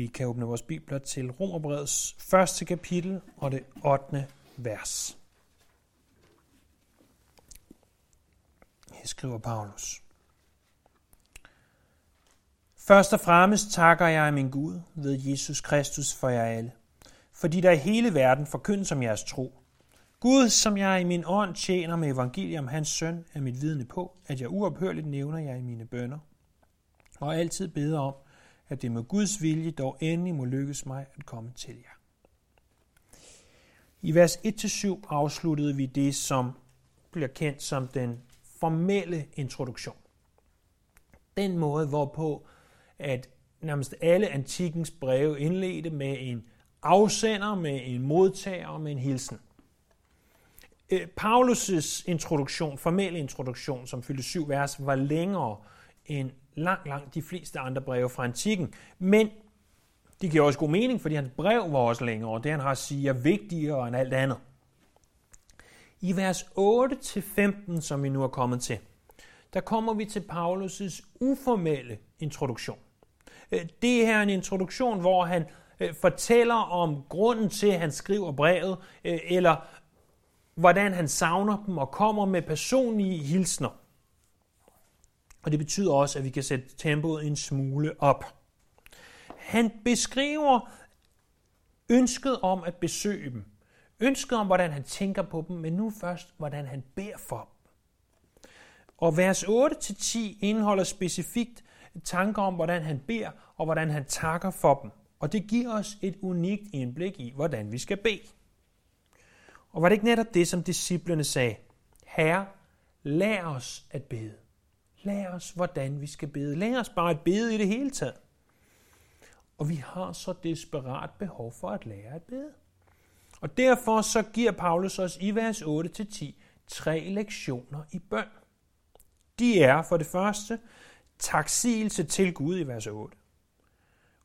Vi kan åbne vores bibler til Romerbrevets første kapitel og det 8. vers. Her skriver Paulus. Først og fremmest takker jeg min Gud ved Jesus Kristus for jer alle, fordi der i hele verden forkyndes om jeres tro. Gud, som jeg i min ånd tjener med evangelium, hans søn, er mit vidne på, at jeg uophørligt nævner jer i mine bønder, og altid beder om, at det med Guds vilje dog endelig må lykkes mig at komme til jer. I vers 1-7 afsluttede vi det, som bliver kendt som den formelle introduktion. Den måde, hvorpå at nærmest alle antikens breve indledte med en afsender, med en modtager og med en hilsen. Øh, Paulus' introduktion, formelle introduktion, som fyldte syv vers, var længere end langt, langt de fleste andre breve fra antikken. Men det giver også god mening, fordi hans brev var også længere, og det han har at sige er vigtigere end alt andet. I vers 8-15, som vi nu er kommet til, der kommer vi til Paulus' uformelle introduktion. Øh, det her er en introduktion, hvor han øh, fortæller om grunden til, at han skriver brevet, øh, eller hvordan han savner dem og kommer med personlige hilsner. Og det betyder også, at vi kan sætte tempoet en smule op. Han beskriver ønsket om at besøge dem. Ønsket om, hvordan han tænker på dem, men nu først, hvordan han beder for dem. Og vers 8-10 indeholder specifikt tanker om, hvordan han beder og hvordan han takker for dem. Og det giver os et unikt indblik i, hvordan vi skal bede. Og var det ikke netop det, som disciplene sagde? Herre, lær os at bede. Lær os, hvordan vi skal bede. Lær os bare at bede i det hele taget. Og vi har så desperat behov for at lære at bede. Og derfor så giver Paulus os i vers 8-10 tre lektioner i bøn. De er for det første taksigelse til Gud i vers 8,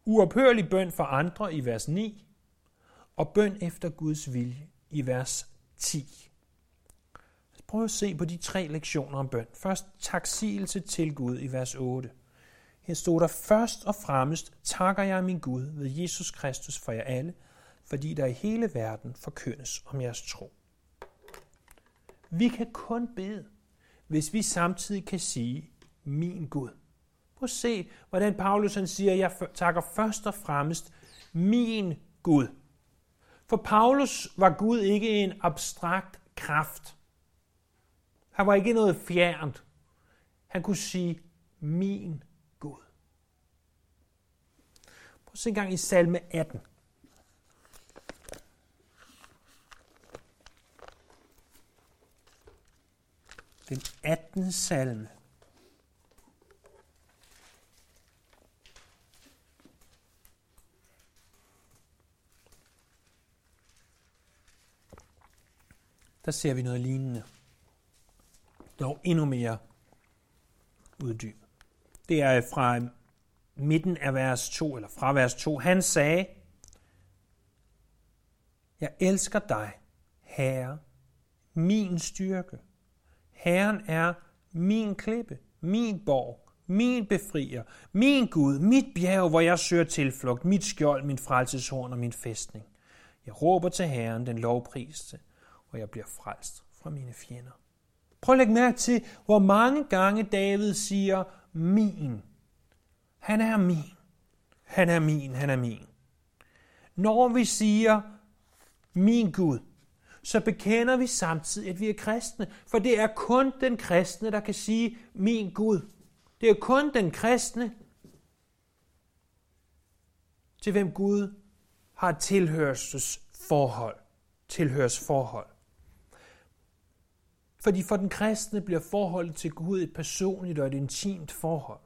uophørlig bøn for andre i vers 9, og bøn efter Guds vilje i vers 10. Prøv at se på de tre lektioner om bøn. Først taksigelse til Gud i vers 8. Her stod der først og fremmest, takker jeg min Gud ved Jesus Kristus for jer alle, fordi der i hele verden forkyndes om jeres tro. Vi kan kun bede, hvis vi samtidig kan sige, min Gud. Prøv at se, hvordan Paulus han siger, jeg takker først og fremmest min Gud. For Paulus var Gud ikke en abstrakt kraft. Han var ikke noget fjernt. Han kunne sige, min Gud. Prøv at se en gang i salme 18. Den 18. salme. Der ser vi noget lignende dog endnu mere uddyb. Det er fra midten af vers 2, eller fra vers 2. Han sagde, Jeg elsker dig, Herre, min styrke. Herren er min klippe, min borg, min befrier, min Gud, mit bjerg, hvor jeg søger tilflugt, mit skjold, min frelseshorn og min fæstning. Jeg råber til Herren, den lovpriste, og jeg bliver frelst fra mine fjender. Prøv at lægge mærke til, hvor mange gange David siger, min. Han er min. Han er min, han er min. Når vi siger, min Gud, så bekender vi samtidig, at vi er kristne. For det er kun den kristne, der kan sige, min Gud. Det er kun den kristne, til hvem Gud har tilhørsforhold. Tilhørsforhold. Fordi for den kristne bliver forholdet til Gud et personligt og et intimt forhold.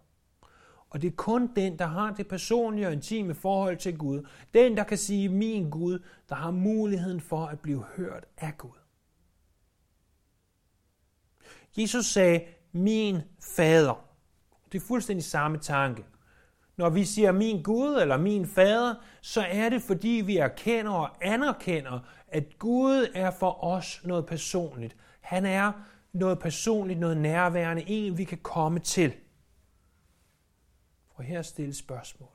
Og det er kun den, der har det personlige og intime forhold til Gud, den, der kan sige min Gud, der har muligheden for at blive hørt af Gud. Jesus sagde, min fader. Det er fuldstændig samme tanke. Når vi siger min Gud eller min fader, så er det fordi vi erkender og anerkender, at Gud er for os noget personligt. Han er noget personligt, noget nærværende, en vi kan komme til. Og her stille spørgsmålet.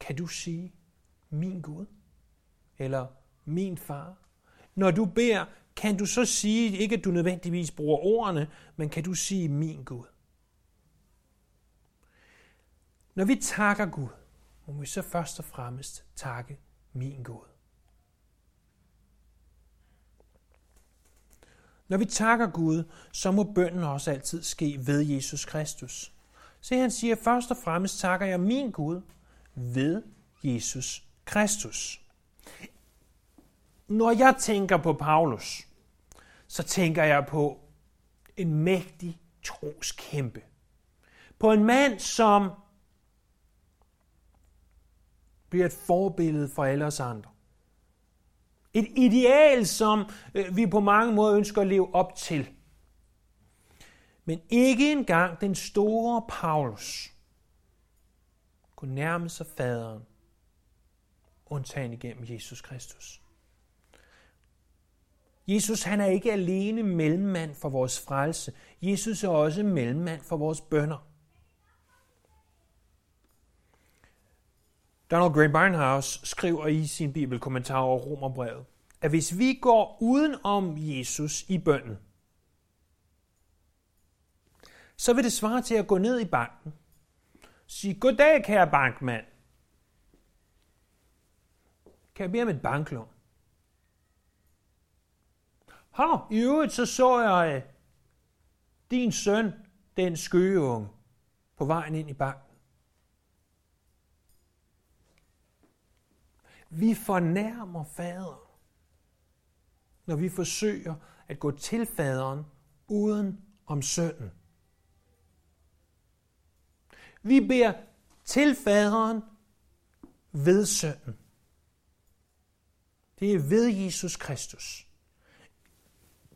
kan du sige, min Gud? Eller min far? Når du beder, kan du så sige, ikke at du nødvendigvis bruger ordene, men kan du sige min Gud? Når vi takker Gud, må vi så først og fremmest takke min Gud. Når vi takker Gud, så må bønden også altid ske ved Jesus Kristus. Se, han siger, først og fremmest takker jeg min Gud ved Jesus Kristus. Når jeg tænker på Paulus, så tænker jeg på en mægtig troskæmpe. På en mand, som bliver et forbillede for alle os andre. Et ideal, som øh, vi på mange måder ønsker at leve op til. Men ikke engang den store Paulus kunne nærme sig faderen, undtagen igennem Jesus Kristus. Jesus han er ikke alene mellemmand for vores frelse. Jesus er også mellemmand for vores bønder. Donald Gray Barnhouse skriver i sin bibelkommentar over Romerbrevet, at hvis vi går uden om Jesus i bønden, så vil det svare til at gå ned i banken, sige, goddag kære bankmand, kan jeg bede om et banklån? Hov, i øvrigt så så jeg øh, din søn, den skøgeunge, på vejen ind i banken. Vi fornærmer faderen, når vi forsøger at gå til faderen uden om sønnen. Vi beder til faderen ved sønnen. Det er ved Jesus Kristus.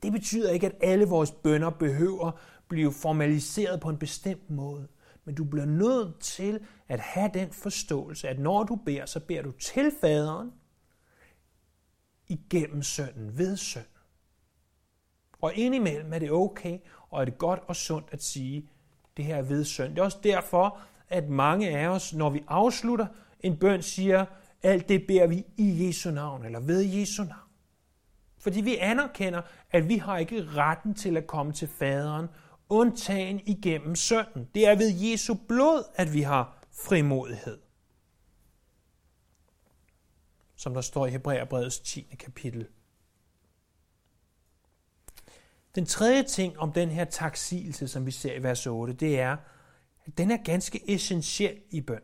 Det betyder ikke, at alle vores bønder behøver blive formaliseret på en bestemt måde. Men du bliver nødt til at have den forståelse, at når du beder, så beder du til faderen igennem sønnen, ved sønnen. Og indimellem er det okay, og er det godt og sundt at sige, det her er ved søn. Det er også derfor, at mange af os, når vi afslutter en bøn, siger, alt det beder vi i Jesu navn, eller ved Jesu navn. Fordi vi anerkender, at vi har ikke retten til at komme til faderen, undtagen igennem sønnen. Det er ved Jesu blod, at vi har frimodighed. Som der står i Hebræerbrevets 10. kapitel. Den tredje ting om den her taksigelse, som vi ser i vers 8, det er, at den er ganske essentiel i bøn.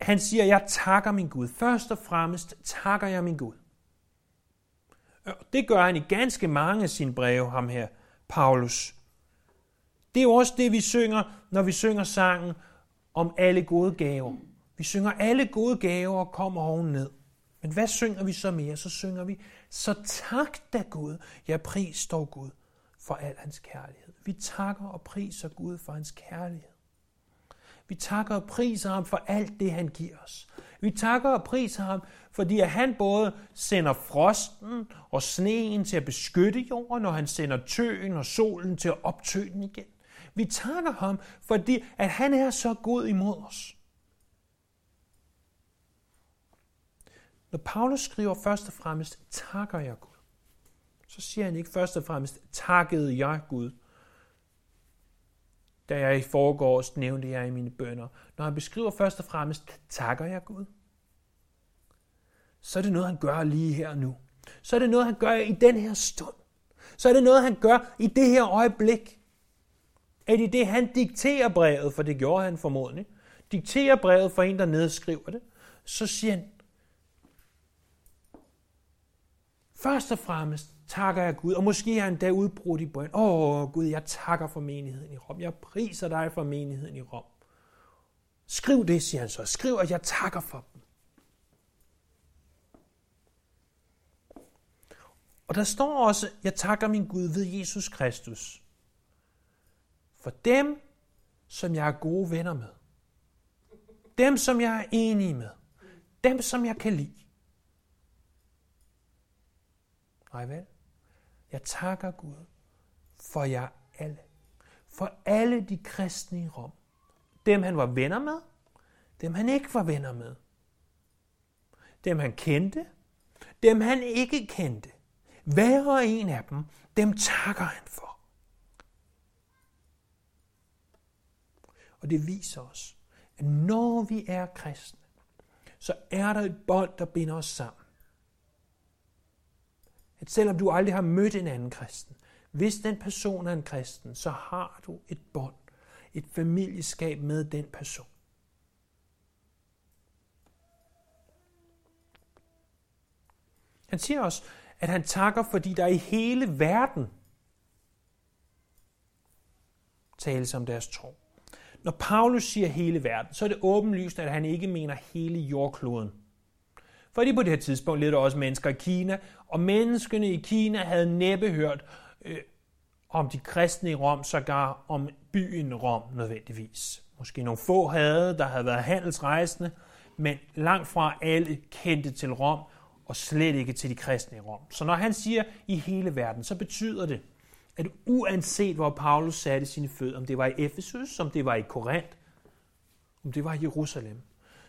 Han siger, jeg takker min Gud. Først og fremmest takker jeg min Gud. Det gør han i ganske mange af sine breve, ham her, Paulus. Det er jo også det, vi synger, når vi synger sangen om alle gode gaver. Vi synger alle gode gaver og kommer oven ned. Men hvad synger vi så mere? Så synger vi, så tak da Gud, jeg pris dog Gud for al hans kærlighed. Vi takker og priser Gud for hans kærlighed. Vi takker og priser ham for alt det, han giver os. Vi takker og priser ham, fordi at han både sender frosten og sneen til at beskytte jorden, og han sender tøen og solen til at optø den igen. Vi takker ham, fordi at han er så god imod os. Når Paulus skriver først og fremmest, takker jeg Gud, så siger han ikke først og fremmest, takkede jeg Gud, da jeg i forgårs nævnte jeg i mine bønder. Når han beskriver først og fremmest, takker jeg Gud, så er det noget, han gør lige her og nu. Så er det noget, han gør i den her stund. Så er det noget, han gør i det her øjeblik. At i det, han dikterer brevet, for det gjorde han formodentlig, dikterer brevet for en, der nedskriver det, så siger han, først og fremmest takker jeg Gud, og måske er han da udbrudt i bøn. Åh Gud, jeg takker for menigheden i Rom. Jeg priser dig for menigheden i Rom. Skriv det, siger han så. Skriv, at jeg takker for dem. Og der står også, jeg takker min Gud ved Jesus Kristus. For dem, som jeg er gode venner med. Dem, som jeg er enige med. Dem, som jeg kan lide. Nej vel? Jeg takker Gud for jer alle. For alle de kristne i Rom. Dem han var venner med, dem han ikke var venner med. Dem han kendte, dem han ikke kendte. Hver og en af dem, dem takker han for. Og det viser os, at når vi er kristne, så er der et bånd, der binder os sammen. At selvom du aldrig har mødt en anden kristen, hvis den person er en kristen, så har du et bånd, et familieskab med den person. Han siger også, at han takker, fordi der i hele verden tales om deres tro. Når Paulus siger hele verden, så er det åbenlyst, at han ikke mener hele jordkloden. Fordi på det her tidspunkt levede der også mennesker i Kina, og menneskene i Kina havde næppe hørt øh, om de kristne i Rom, sågar om byen Rom nødvendigvis. Måske nogle få havde, der havde været handelsrejsende, men langt fra alle kendte til Rom, og slet ikke til de kristne i Rom. Så når han siger i hele verden, så betyder det, at uanset hvor Paulus satte sine fødder, om det var i Efesus, om det var i Korinth, om det var i Jerusalem,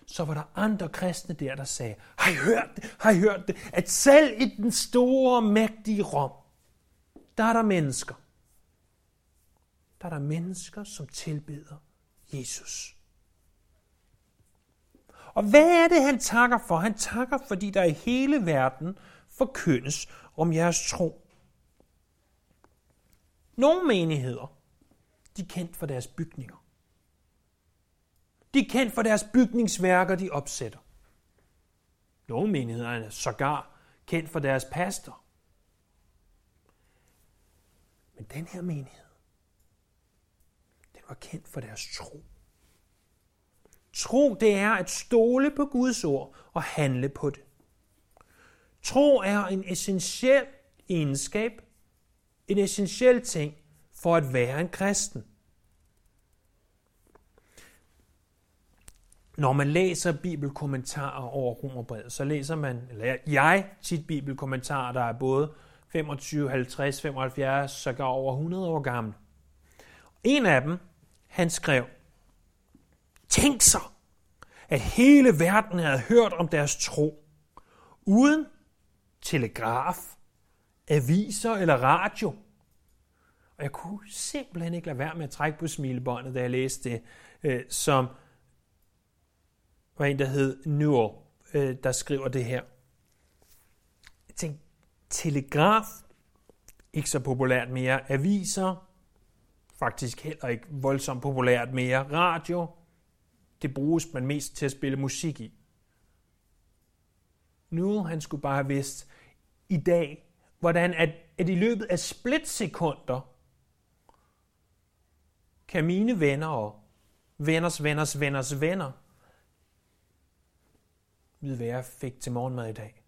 så var der andre kristne der, der sagde, har I hørt det? Har I hørt det? At selv i den store, mægtige Rom, der er der mennesker. Der er der mennesker, som tilbeder Jesus. Og hvad er det, han takker for? Han takker, fordi der i hele verden forkyndes om jeres tro. Nogle menigheder, de er kendt for deres bygninger. De er kendt for deres bygningsværker, de opsætter. Nogle menigheder er sågar kendt for deres pastor. Men den her menighed, den var kendt for deres tro. Tro, det er at stole på Guds ord og handle på det. Tro er en essentiel egenskab, en essentiel ting for at være en kristen. Når man læser bibelkommentarer over Romerbrevet, så læser man, eller jeg tit bibelkommentarer, der er både 25, 50, 75, sågar over 100 år gamle. En af dem, han skrev, Tænk sig, at hele verden havde hørt om deres tro, uden telegraf, aviser eller radio. Og jeg kunne simpelthen ikke lade være med at trække på smilebåndet, da jeg læste det, øh, som var en, der hed Newell, øh, der skriver det her. Jeg tænkte, telegraf, ikke så populært mere, aviser, faktisk heller ikke voldsomt populært mere, radio, det bruges man mest til at spille musik i. Nu han skulle bare have vidst i dag, hvordan at, at i løbet af splitsekunder kan mine venner og venners venners venners venner vide, hvad fik til morgenmad i dag.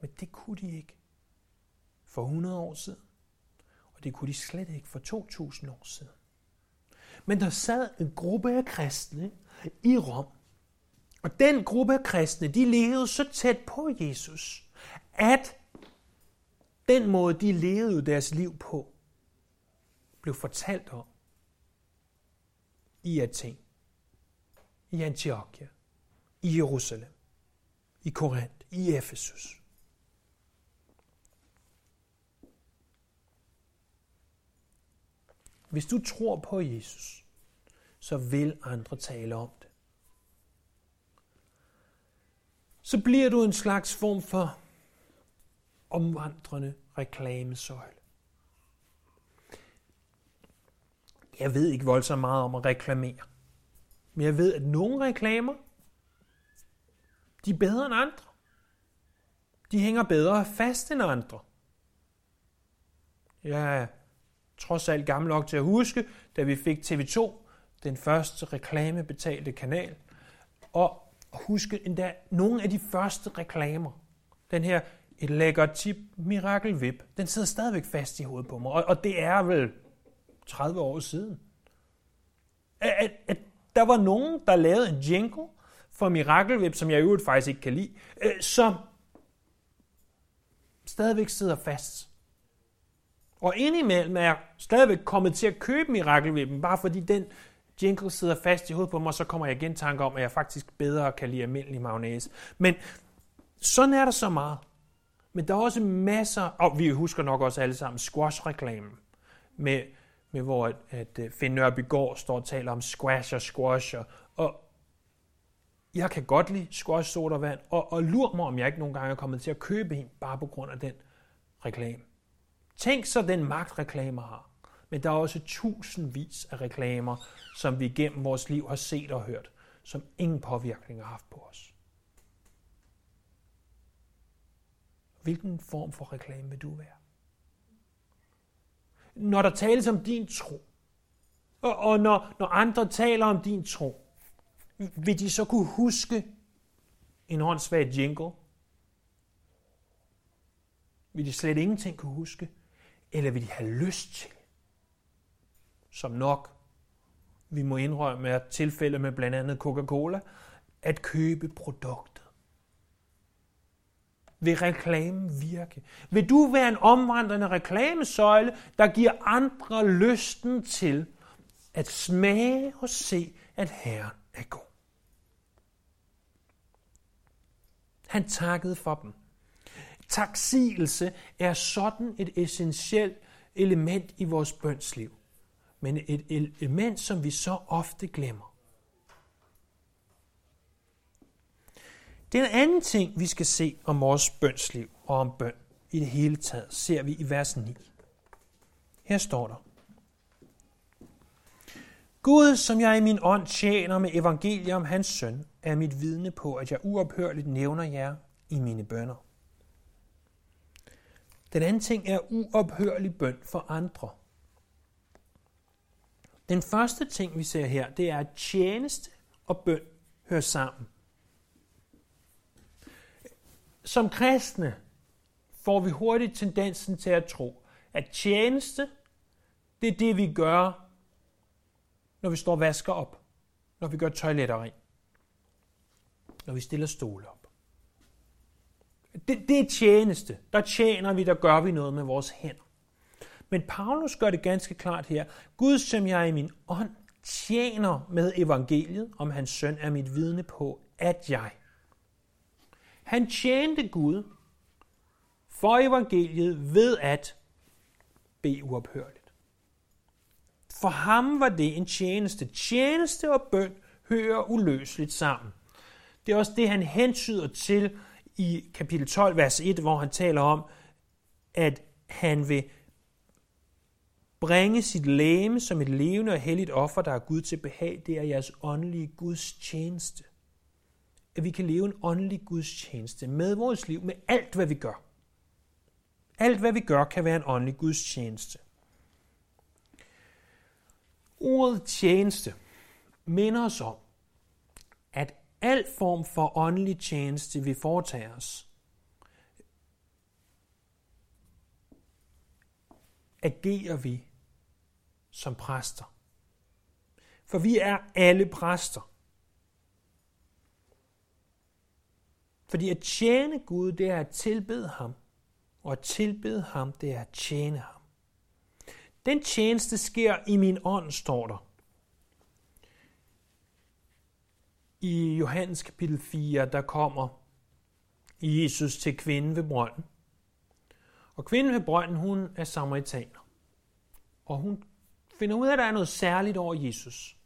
Men det kunne de ikke for 100 år siden. Og det kunne de slet ikke for 2000 år siden. Men der sad en gruppe af kristne i Rom. Og den gruppe af kristne, de levede så tæt på Jesus, at den måde, de levede deres liv på, blev fortalt om i Athen, i Antiochia, i Jerusalem, i Korinth, i Efesus. Hvis du tror på Jesus, så vil andre tale om det. Så bliver du en slags form for omvandrende reklamesøjle. Jeg ved ikke voldsomt meget om at reklamere. Men jeg ved, at nogle reklamer, de er bedre end andre. De hænger bedre fast end andre. Jeg trods alt gammel nok til at huske, da vi fik TV2, den første reklamebetalte kanal, og huske endda nogle af de første reklamer. Den her et lækkert tip, Miracle Whip, den sidder stadigvæk fast i hovedet på mig, og, og det er vel 30 år siden. At, at, at der var nogen, der lavede en jingle for Mirakelweb, som jeg i øvrigt faktisk ikke kan lide, øh, som stadigvæk sidder fast Og indimellem er jeg stadigvæk kommet til at købe mirakelvippen, bare fordi den jingle sidder fast i hovedet på mig, så kommer jeg igen tanke om, at jeg faktisk bedre kan lide almindelig mayonnaise. Men sådan er der så meget. Men der er også masser, og vi husker nok også alle sammen squash-reklamen, med, med hvor at, at øh, Finn går står og taler om squash og squash, og, og jeg kan godt lide squash sodavand, og, og lur mig, om jeg ikke nogle gange er kommet til at købe en, bare på grund af den reklame. Tænk så den magt reklamer har. Men der er også tusindvis af reklamer, som vi gennem vores liv har set og hørt, som ingen påvirkning har haft på os. Hvilken form for reklame vil du være? Når der tales om din tro, og, og når, når andre taler om din tro, vil de så kunne huske en håndsvag jingle? Vil de slet ingenting kunne huske? Eller vil de have lyst til, som nok vi må indrømme er tilfælde med blandt andet Coca-Cola, at købe produkter? Vil reklamen virke? Vil du være en omvandrende reklamesøjle, der giver andre lysten til at smage og se, at Herren er god? Han takkede for dem. Taksigelse er sådan et essentielt element i vores bønsliv, men et element, som vi så ofte glemmer. Den anden ting, vi skal se om vores bønsliv og om bøn i det hele taget, ser vi i vers 9. Her står der. Gud, som jeg i min ånd tjener med evangeliet om hans søn, er mit vidne på, at jeg uophørligt nævner jer i mine bønder. Den anden ting er uophørlig bøn for andre. Den første ting, vi ser her, det er, at tjeneste og bøn hører sammen. Som kristne får vi hurtigt tendensen til at tro, at tjeneste, det er det, vi gør, når vi står og vasker op, når vi gør toiletter rent, når vi stiller stole op. Det, det er tjeneste. Der tjener vi, der gør vi noget med vores hænder. Men Paulus gør det ganske klart her. Gud, som jeg i min ånd tjener med evangeliet, om hans søn er mit vidne på, at jeg. Han tjente Gud for evangeliet ved at bede uophørligt. For ham var det en tjeneste. Tjeneste og bøn hører uløseligt sammen. Det er også det, han hensyder til i kapitel 12, vers 1, hvor han taler om, at han vil bringe sit læme som et levende og helligt offer, der er Gud til behag. Det er jeres åndelige Guds tjeneste. At vi kan leve en åndelig Guds tjeneste med vores liv, med alt, hvad vi gør. Alt, hvad vi gør, kan være en åndelig Guds tjeneste. Ordet tjeneste minder os om, at al form for åndelig tjeneste, vi foretager os, agerer vi som præster. For vi er alle præster. Fordi at tjene Gud, det er at tilbede ham. Og at tilbede ham, det er at tjene ham. Den tjeneste sker i min ånd, står der. I Johannes kapitel 4, der kommer Jesus til kvinden ved brønden. Og kvinden ved brønden, hun er samaritaner. Og hun finder ud af, at der er noget særligt over Jesus.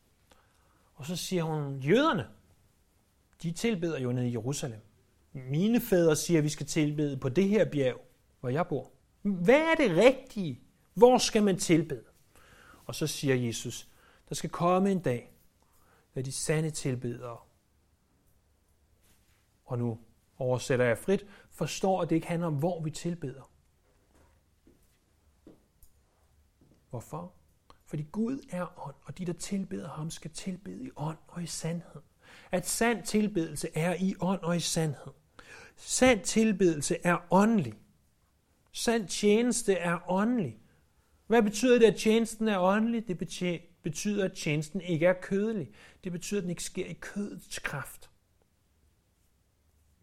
Og så siger hun, jøderne, de tilbeder jo nede i Jerusalem. Mine fædre siger, at vi skal tilbede på det her bjerg, hvor jeg bor. Hvad er det rigtige? Hvor skal man tilbede? Og så siger Jesus, der skal komme en dag, da de sande tilbedere, og nu oversætter jeg frit, forstår, at det ikke handler om, hvor vi tilbeder. Hvorfor? Fordi Gud er ånd, og de, der tilbeder ham, skal tilbede i ånd og i sandhed. At sand tilbedelse er i ånd og i sandhed. Sand tilbedelse er åndelig. Sand tjeneste er åndelig. Hvad betyder det, at tjenesten er åndelig? Det betyder, at tjenesten ikke er kødelig. Det betyder, at den ikke sker i kødets kraft.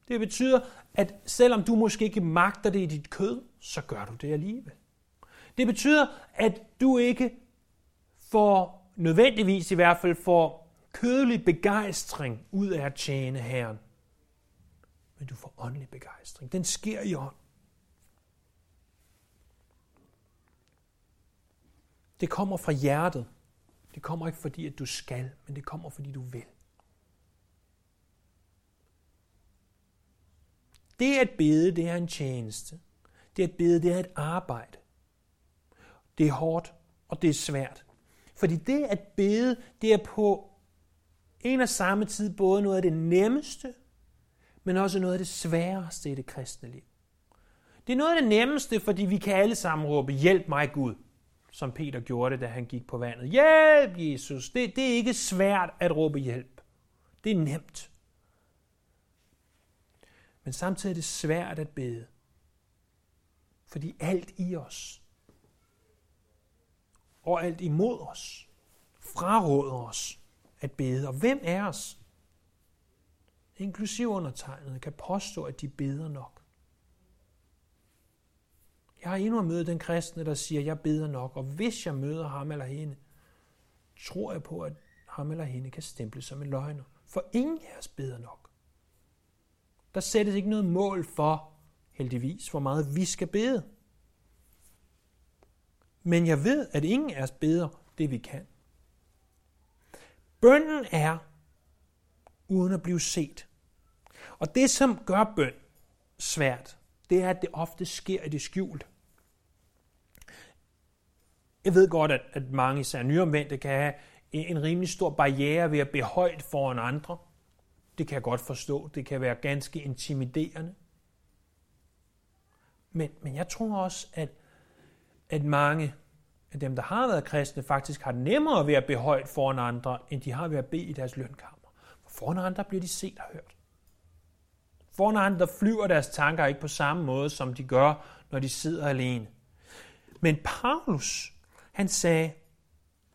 Det betyder, at selvom du måske ikke magter det i dit kød, så gør du det alligevel. Det betyder, at du ikke får, nødvendigvis i hvert fald, får kødelig begejstring ud af at tjene Herren. Men du får åndelig begejstring. Den sker i ånd. Det kommer fra hjertet. Det kommer ikke fordi, at du skal, men det kommer fordi, du vil. Det at bede, det er en tjeneste. Det at bede, det er et arbejde. Det er hårdt, og det er svært. Fordi det at bede, det er på en og samme tid både noget af det nemmeste, men også noget af det sværeste i det kristne liv. Det er noget af det nemmeste, fordi vi kan alle sammen råbe, hjælp mig Gud, som Peter gjorde det, da han gik på vandet. Hjælp, Jesus! Det, det er ikke svært at råbe hjælp. Det er nemt. Men samtidig er det svært at bede. Fordi alt i os, og alt imod os, fraråder os at bede. Og hvem er os, inklusiv undertegnet, kan påstå, at de beder nok? Jeg har endnu mødt den kristne, der siger, at jeg beder nok, og hvis jeg møder ham eller hende, tror jeg på, at ham eller hende kan stemple som en løgner. For ingen af os beder nok. Der sættes ikke noget mål for, heldigvis, hvor meget vi skal bede. Men jeg ved, at ingen af os beder det, vi kan. Bønden er uden at blive set. Og det, som gør bøn svært, det er, at det ofte sker i det skjulte. Jeg ved godt, at, at mange, især nyomvendte, kan have en rimelig stor barriere ved at blive højt foran andre. Det kan jeg godt forstå. Det kan være ganske intimiderende. Men, men jeg tror også, at, at mange af dem, der har været kristne, faktisk har nemmere ved at blive højt foran andre, end de har ved at bede i deres lønkammer. For foran andre bliver de set og hørt. For når andre flyver deres tanker ikke på samme måde, som de gør, når de sidder alene. Men Paulus, han sagde,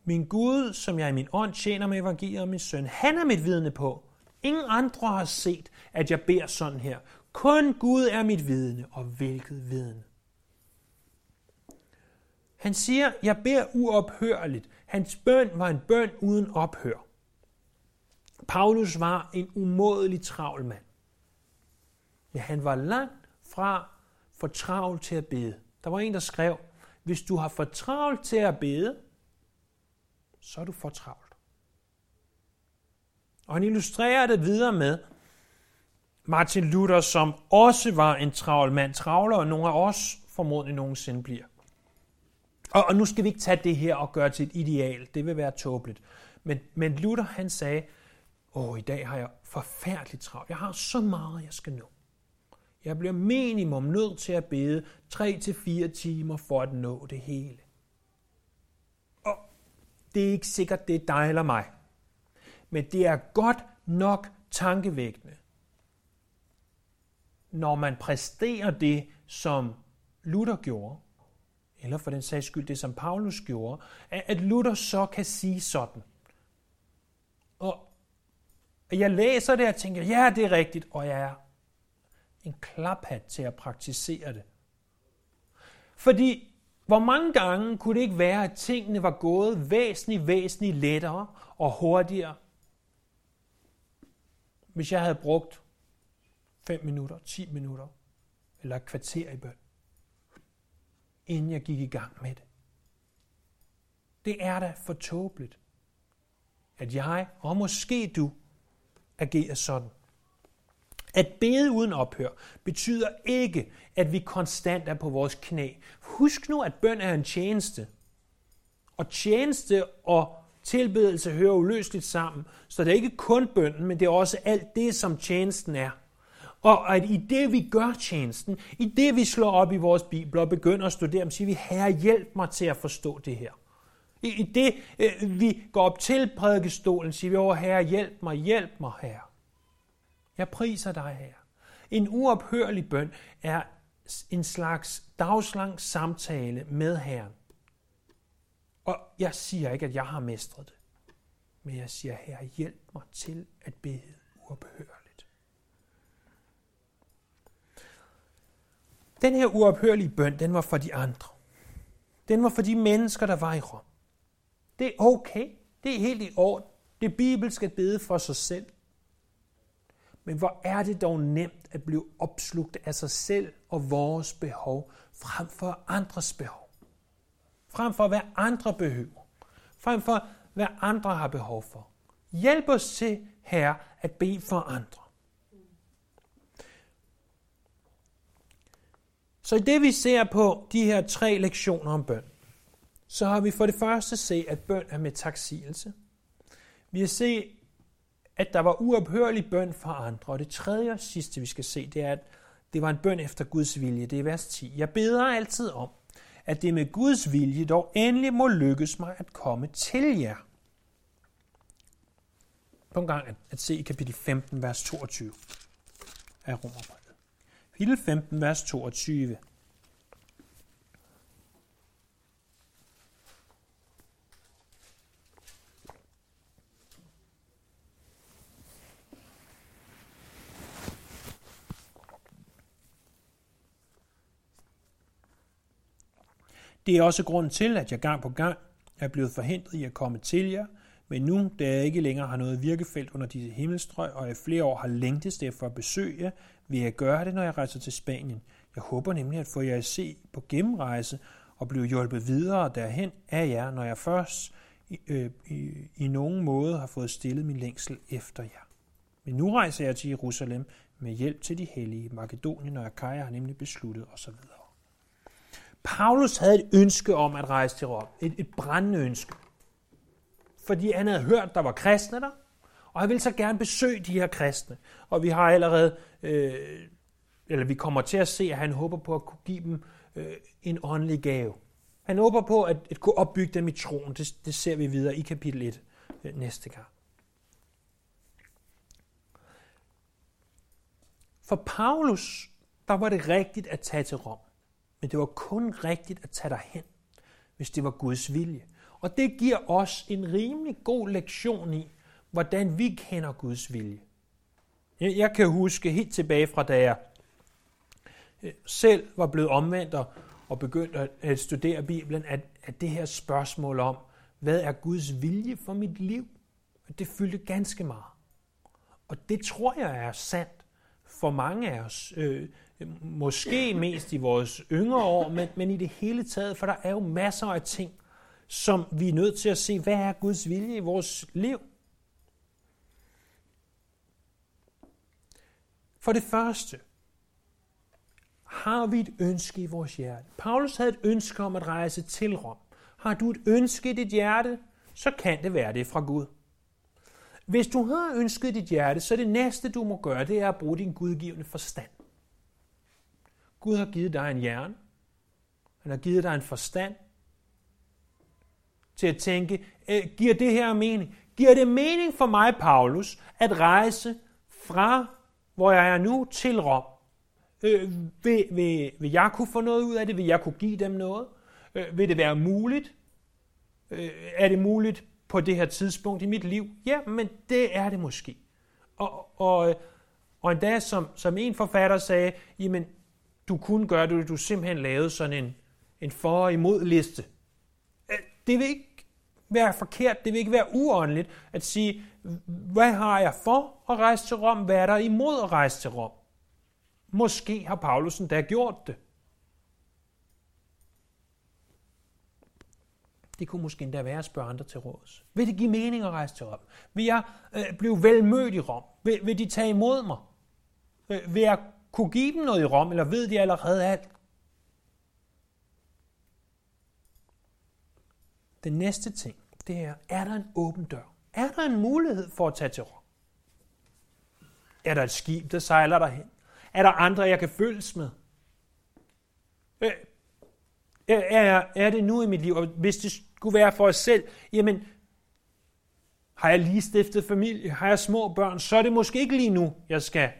min Gud, som jeg i min ånd tjener med evangeliet og min søn, han er mit vidne på. Ingen andre har set, at jeg beder sådan her. Kun Gud er mit vidne, og hvilket vidne. Han siger, jeg beder uophørligt. Hans bøn var en bøn uden ophør. Paulus var en umådelig travl mand. Ja, han var langt fra for travlt til at bede. Der var en, der skrev, hvis du har for travlt til at bede, så er du for travlt. Og han illustrerer det videre med Martin Luther, som også var en travl mand, travlere og nogle af os formodentlig nogensinde bliver. Og, og nu skal vi ikke tage det her og gøre til et ideal. Det vil være tåbeligt. Men, men Luther han sagde, åh, i dag har jeg forfærdeligt travlt. Jeg har så meget, jeg skal nå. Jeg bliver minimum nødt til at bede 3-4 timer for at nå det hele. Og det er ikke sikkert, det er dig eller mig. Men det er godt nok tankevækkende, når man præsterer det, som Luther gjorde, eller for den sags skyld det, som Paulus gjorde, at Luther så kan sige sådan. Og jeg læser det og tænker, ja, det er rigtigt, og jeg er en klaphat til at praktisere det. Fordi hvor mange gange kunne det ikke være, at tingene var gået væsentligt, væsentligt lettere og hurtigere, hvis jeg havde brugt 5 minutter, 10 minutter eller et kvarter i bøn inden jeg gik i gang med det. Det er da for tåbeligt, at jeg, og måske du, agerer sådan. At bede uden ophør betyder ikke, at vi konstant er på vores knæ. Husk nu, at bøn er en tjeneste. Og tjeneste og tilbedelse hører uløseligt sammen. Så det er ikke kun bønnen, men det er også alt det, som tjenesten er. Og at i det, vi gør tjenesten, i det, vi slår op i vores bibler og begynder at studere dem, siger vi, Herre, hjælp mig til at forstå det her. I det, øh, vi går op til prædikestolen, siger vi over, Herre, hjælp mig, hjælp mig, Herre. Jeg priser dig, her. En uophørlig bøn er en slags dagslang samtale med Herren. Og jeg siger ikke, at jeg har mestret det, men jeg siger, Herre, hjælp mig til at bede uophørligt. Den her uophørlige bøn, den var for de andre. Den var for de mennesker, der var i Rom. Det er okay. Det er helt i orden. Det bibelske bede for sig selv. Men hvor er det dog nemt at blive opslugt af sig selv og vores behov, frem for andres behov. Frem for hvad andre behøver. Frem for hvad andre har behov for. Hjælp os til, Herre, at bede for andre. Så i det vi ser på de her tre lektioner om bøn, så har vi for det første set, at bøn er med taksigelse. Vi har set, at der var uophørlig bøn for andre. Og det tredje og sidste, vi skal se, det er, at det var en bøn efter Guds vilje. Det er vers 10. Jeg beder altid om, at det med Guds vilje dog endelig må lykkes mig at komme til jer. På en gang at se i kapitel 15, vers 22 af Romerbrevet. Kapitel 15, vers 22. Det er også grunden til, at jeg gang på gang er blevet forhindret i at komme til jer, men nu, da jeg ikke længere har noget virkefelt under disse himmelstrøg, og jeg flere år har længtes efter at besøge jer, vil jeg gøre det, når jeg rejser til Spanien. Jeg håber nemlig at få jer at se på gennemrejse og blive hjulpet videre derhen af jer, når jeg først i, øh, i, i nogen måde har fået stillet min længsel efter jer. Men nu rejser jeg til Jerusalem med hjælp til de hellige. Makedonien og Akaja har nemlig besluttet osv. Paulus havde et ønske om at rejse til Rom. Et, et brændende ønske. Fordi han havde hørt, der var kristne der, og han ville så gerne besøge de her kristne. Og vi har allerede, øh, eller vi kommer til at se, at han håber på at kunne give dem øh, en åndelig gave. Han håber på at, at kunne opbygge dem i troen. Det, det ser vi videre i kapitel 1 øh, næste gang. For Paulus, der var det rigtigt at tage til Rom. Men det var kun rigtigt at tage derhen, hvis det var Guds vilje. Og det giver os en rimelig god lektion i, hvordan vi kender Guds vilje. Jeg kan huske helt tilbage fra da jeg øh, selv var blevet omvendt og begyndt at studere Bibelen, at, at det her spørgsmål om, hvad er Guds vilje for mit liv, det fyldte ganske meget. Og det tror jeg er sandt for mange af os. Øh, Måske mest i vores yngre år, men, men i det hele taget, for der er jo masser af ting, som vi er nødt til at se, hvad er Guds vilje i vores liv? For det første, har vi et ønske i vores hjerte. Paulus havde et ønske om at rejse til Rom. Har du et ønske i dit hjerte, så kan det være det fra Gud. Hvis du har ønsket i dit hjerte, så det næste, du må gøre, det er at bruge din gudgivende forstand. Gud har givet dig en hjerne. Han har givet dig en forstand til at tænke, øh, giver det her mening? Giver det mening for mig, Paulus, at rejse fra, hvor jeg er nu, til Rom? Øh, vil, vil, vil jeg kunne få noget ud af det? Vil jeg kunne give dem noget? Øh, vil det være muligt? Øh, er det muligt på det her tidspunkt i mit liv? Ja, men det er det måske. Og, og, og endda, som, som en forfatter sagde, jamen, du kunne gøre det, du simpelthen lavede sådan en, en for- og imod liste. Øh, det vil ikke være forkert, det vil ikke være uåndeligt at sige, hvad har jeg for at rejse til Rom, hvad er der imod at rejse til Rom? Måske har Paulusen da gjort det. Det kunne måske endda være at spørge andre til råds. Vil det give mening at rejse til Rom? Vil jeg øh, blive velmødt i Rom? Vil, vil de tage imod mig? Øh, vil jeg kunne give dem noget i Rom, eller ved de allerede alt? Den næste ting, det er, er der en åben dør? Er der en mulighed for at tage til Rom? Er der et skib, der sejler derhen? Er der andre, jeg kan følges med? Øh, er, er, er det nu i mit liv? Og hvis det skulle være for os selv, jamen, har jeg lige stiftet familie? Har jeg små børn? Så er det måske ikke lige nu, jeg skal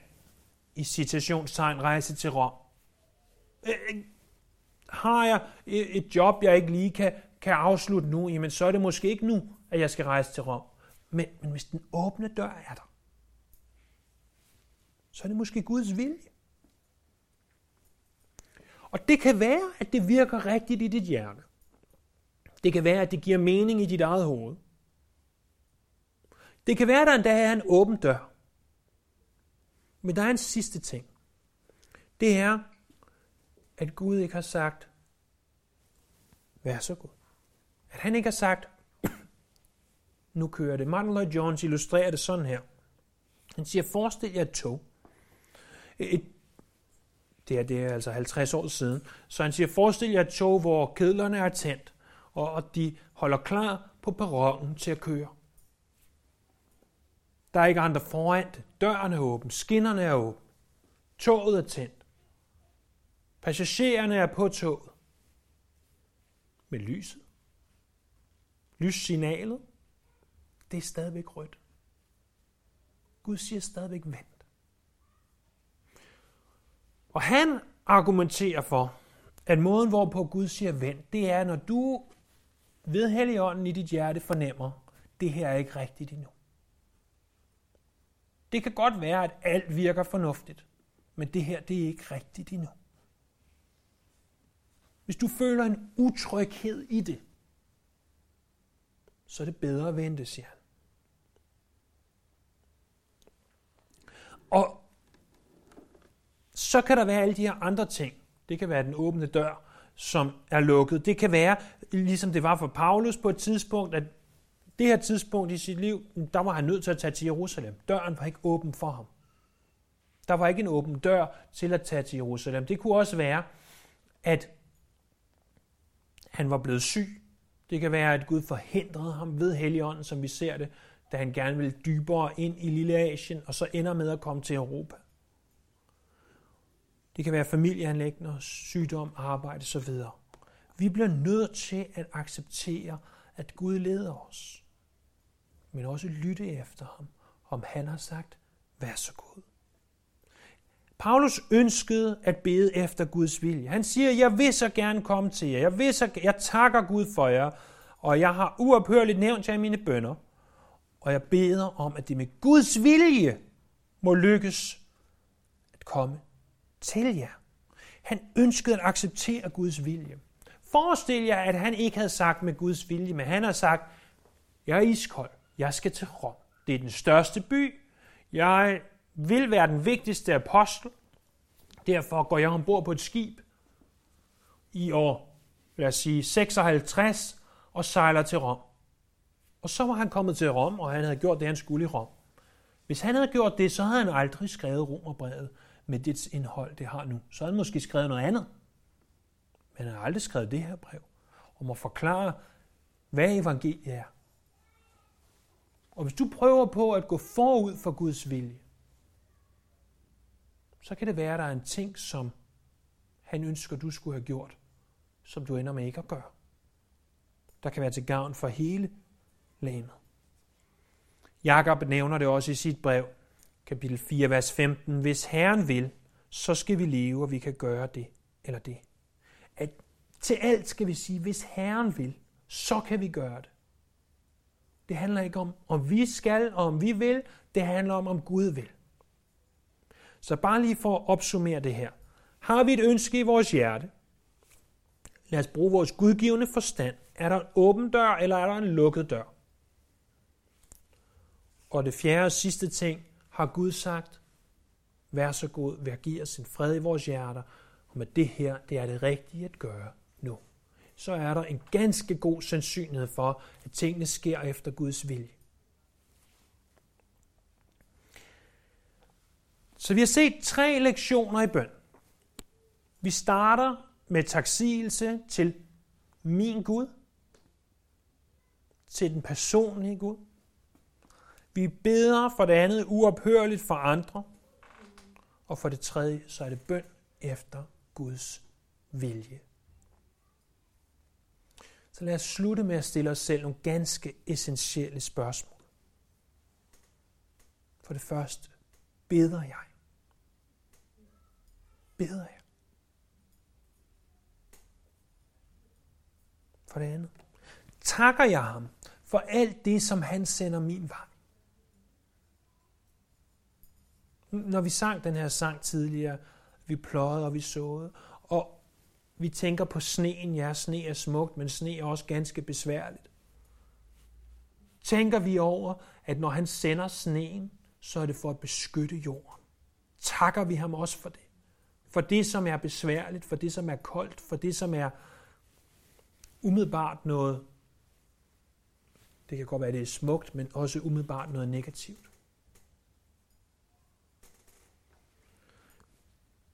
i citationstegn rejse til Rom. Øh, øh, har jeg et job, jeg ikke lige kan, kan afslutte nu, jamen så er det måske ikke nu, at jeg skal rejse til Rom. Men, men hvis den åbne dør er der, så er det måske Guds vilje. Og det kan være, at det virker rigtigt i dit hjerte. Det kan være, at det giver mening i dit eget hoved. Det kan være, at der endda er en åben dør. Men der er en sidste ting. Det er, at Gud ikke har sagt, vær så god. At han ikke har sagt, nu kører det. Martin Lloyd Jones illustrerer det sådan her. Han siger, forestil jer et tog. Et, det, er, det er altså 50 år siden. Så han siger, forestil jer et tog, hvor kedlerne er tændt, og, og de holder klar på perronen til at køre. Der er ikke andre foran det. Døren er åben, skinnerne er åbne. Toget er tændt. Passagererne er på toget. Med lyset. Lyssignalet. Det er stadigvæk rødt. Gud siger stadigvæk vent. Og han argumenterer for, at måden, hvorpå Gud siger vent, det er, når du ved Helligånden i dit hjerte fornemmer, det her er ikke rigtigt endnu. Det kan godt være, at alt virker fornuftigt, men det her, det er ikke rigtigt endnu. Hvis du føler en utryghed i det, så er det bedre at vente, siger han. Og så kan der være alle de her andre ting. Det kan være den åbne dør, som er lukket. Det kan være, ligesom det var for Paulus på et tidspunkt, at det her tidspunkt i sit liv, der var han nødt til at tage til Jerusalem. Døren var ikke åben for ham. Der var ikke en åben dør til at tage til Jerusalem. Det kunne også være, at han var blevet syg. Det kan være, at Gud forhindrede ham ved Helligånden, som vi ser det, da han gerne ville dybere ind i Lille Asien, og så ender med at komme til Europa. Det kan være familieanlægner, sygdom, arbejde osv. Vi bliver nødt til at acceptere, at Gud leder os men også lytte efter ham, om han har sagt, vær så god. Paulus ønskede at bede efter Guds vilje. Han siger, jeg vil så gerne komme til jer. Jeg, vil så, jeg takker Gud for jer, og jeg har uophørligt nævnt jer i mine bønder. Og jeg beder om, at det med Guds vilje må lykkes at komme til jer. Han ønskede at acceptere Guds vilje. Forestil jer, at han ikke havde sagt med Guds vilje, men han har sagt, jeg er iskold. Jeg skal til Rom. Det er den største by. Jeg vil være den vigtigste apostel. Derfor går jeg ombord på et skib i år, lad os sige 56, og sejler til Rom. Og så var han kommet til Rom, og han havde gjort det, han skulle i Rom. Hvis han havde gjort det, så havde han aldrig skrevet Romerbrevet med dets indhold, det har nu. Så havde han måske skrevet noget andet. Men han har aldrig skrevet det her brev om at forklare, hvad evangeliet er. Og hvis du prøver på at gå forud for Guds vilje, så kan det være, at der er en ting, som han ønsker, du skulle have gjort, som du ender med ikke at gøre. Der kan være til gavn for hele landet. Jakob nævner det også i sit brev, kapitel 4, vers 15. Hvis Herren vil, så skal vi leve, og vi kan gøre det eller det. At til alt skal vi sige, hvis Herren vil, så kan vi gøre det. Det handler ikke om, om vi skal og om vi vil. Det handler om, om Gud vil. Så bare lige for at opsummere det her. Har vi et ønske i vores hjerte? Lad os bruge vores gudgivende forstand. Er der en åben dør, eller er der en lukket dør? Og det fjerde og sidste ting, har Gud sagt, vær så god, vær give os fred i vores hjerter, og med det her, det er det rigtige at gøre så er der en ganske god sandsynlighed for, at tingene sker efter Guds vilje. Så vi har set tre lektioner i bøn. Vi starter med taksigelse til min Gud, til den personlige Gud. Vi beder for det andet uophørligt for andre. Og for det tredje, så er det bøn efter Guds vilje. Så lad os slutte med at stille os selv nogle ganske essentielle spørgsmål. For det første, beder jeg? Beder jeg? For det andet, takker jeg ham for alt det, som han sender min vej? Når vi sang den her sang tidligere, vi pløjede og vi såede, og vi tænker på sneen. Ja, sne er smukt, men sne er også ganske besværligt. Tænker vi over, at når han sender sneen, så er det for at beskytte jorden. Takker vi ham også for det. For det, som er besværligt, for det, som er koldt, for det, som er umiddelbart noget, det kan godt være, at det er smukt, men også umiddelbart noget negativt.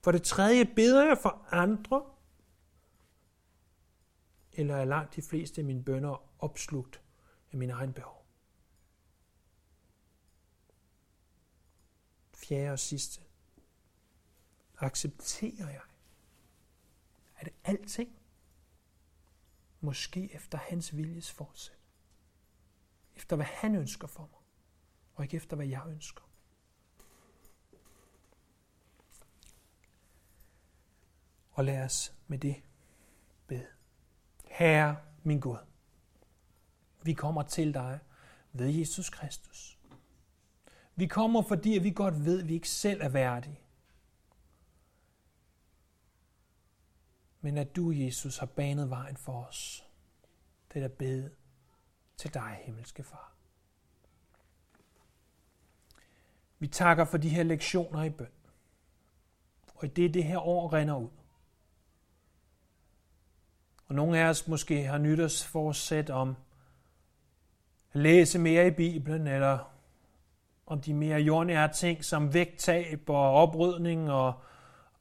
For det tredje beder jeg for andre, eller er langt de fleste af mine bønder opslugt af min egen behov. Fjerde og sidste. Accepterer jeg, at alting måske efter hans viljes fortsæt. Efter hvad han ønsker for mig, og ikke efter hvad jeg ønsker. Og lad os med det bede. Herre, min Gud, vi kommer til dig ved Jesus Kristus. Vi kommer, fordi vi godt ved, at vi ikke selv er værdige. Men at du, Jesus, har banet vejen for os. Det er der bede til dig, himmelske far. Vi takker for de her lektioner i bøn. Og i det, det her år render ud. Og nogle af os måske har nytårsforsæt om at læse mere i Bibelen, eller om de mere jordnære ting som vægttab og oprydning og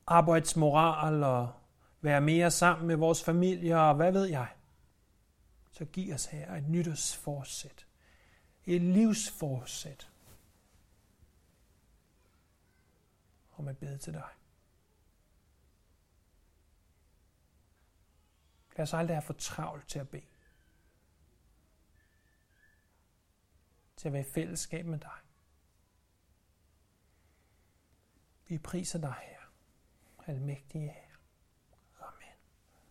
arbejdsmoral og være mere sammen med vores familier og hvad ved jeg. Så giv os her et nytårsforsæt. Et livsforsæt. Om at bede til dig. Lad os aldrig have for travlt til at bede. Til at være i fællesskab med dig. Vi priser dig her, almægtige Herre.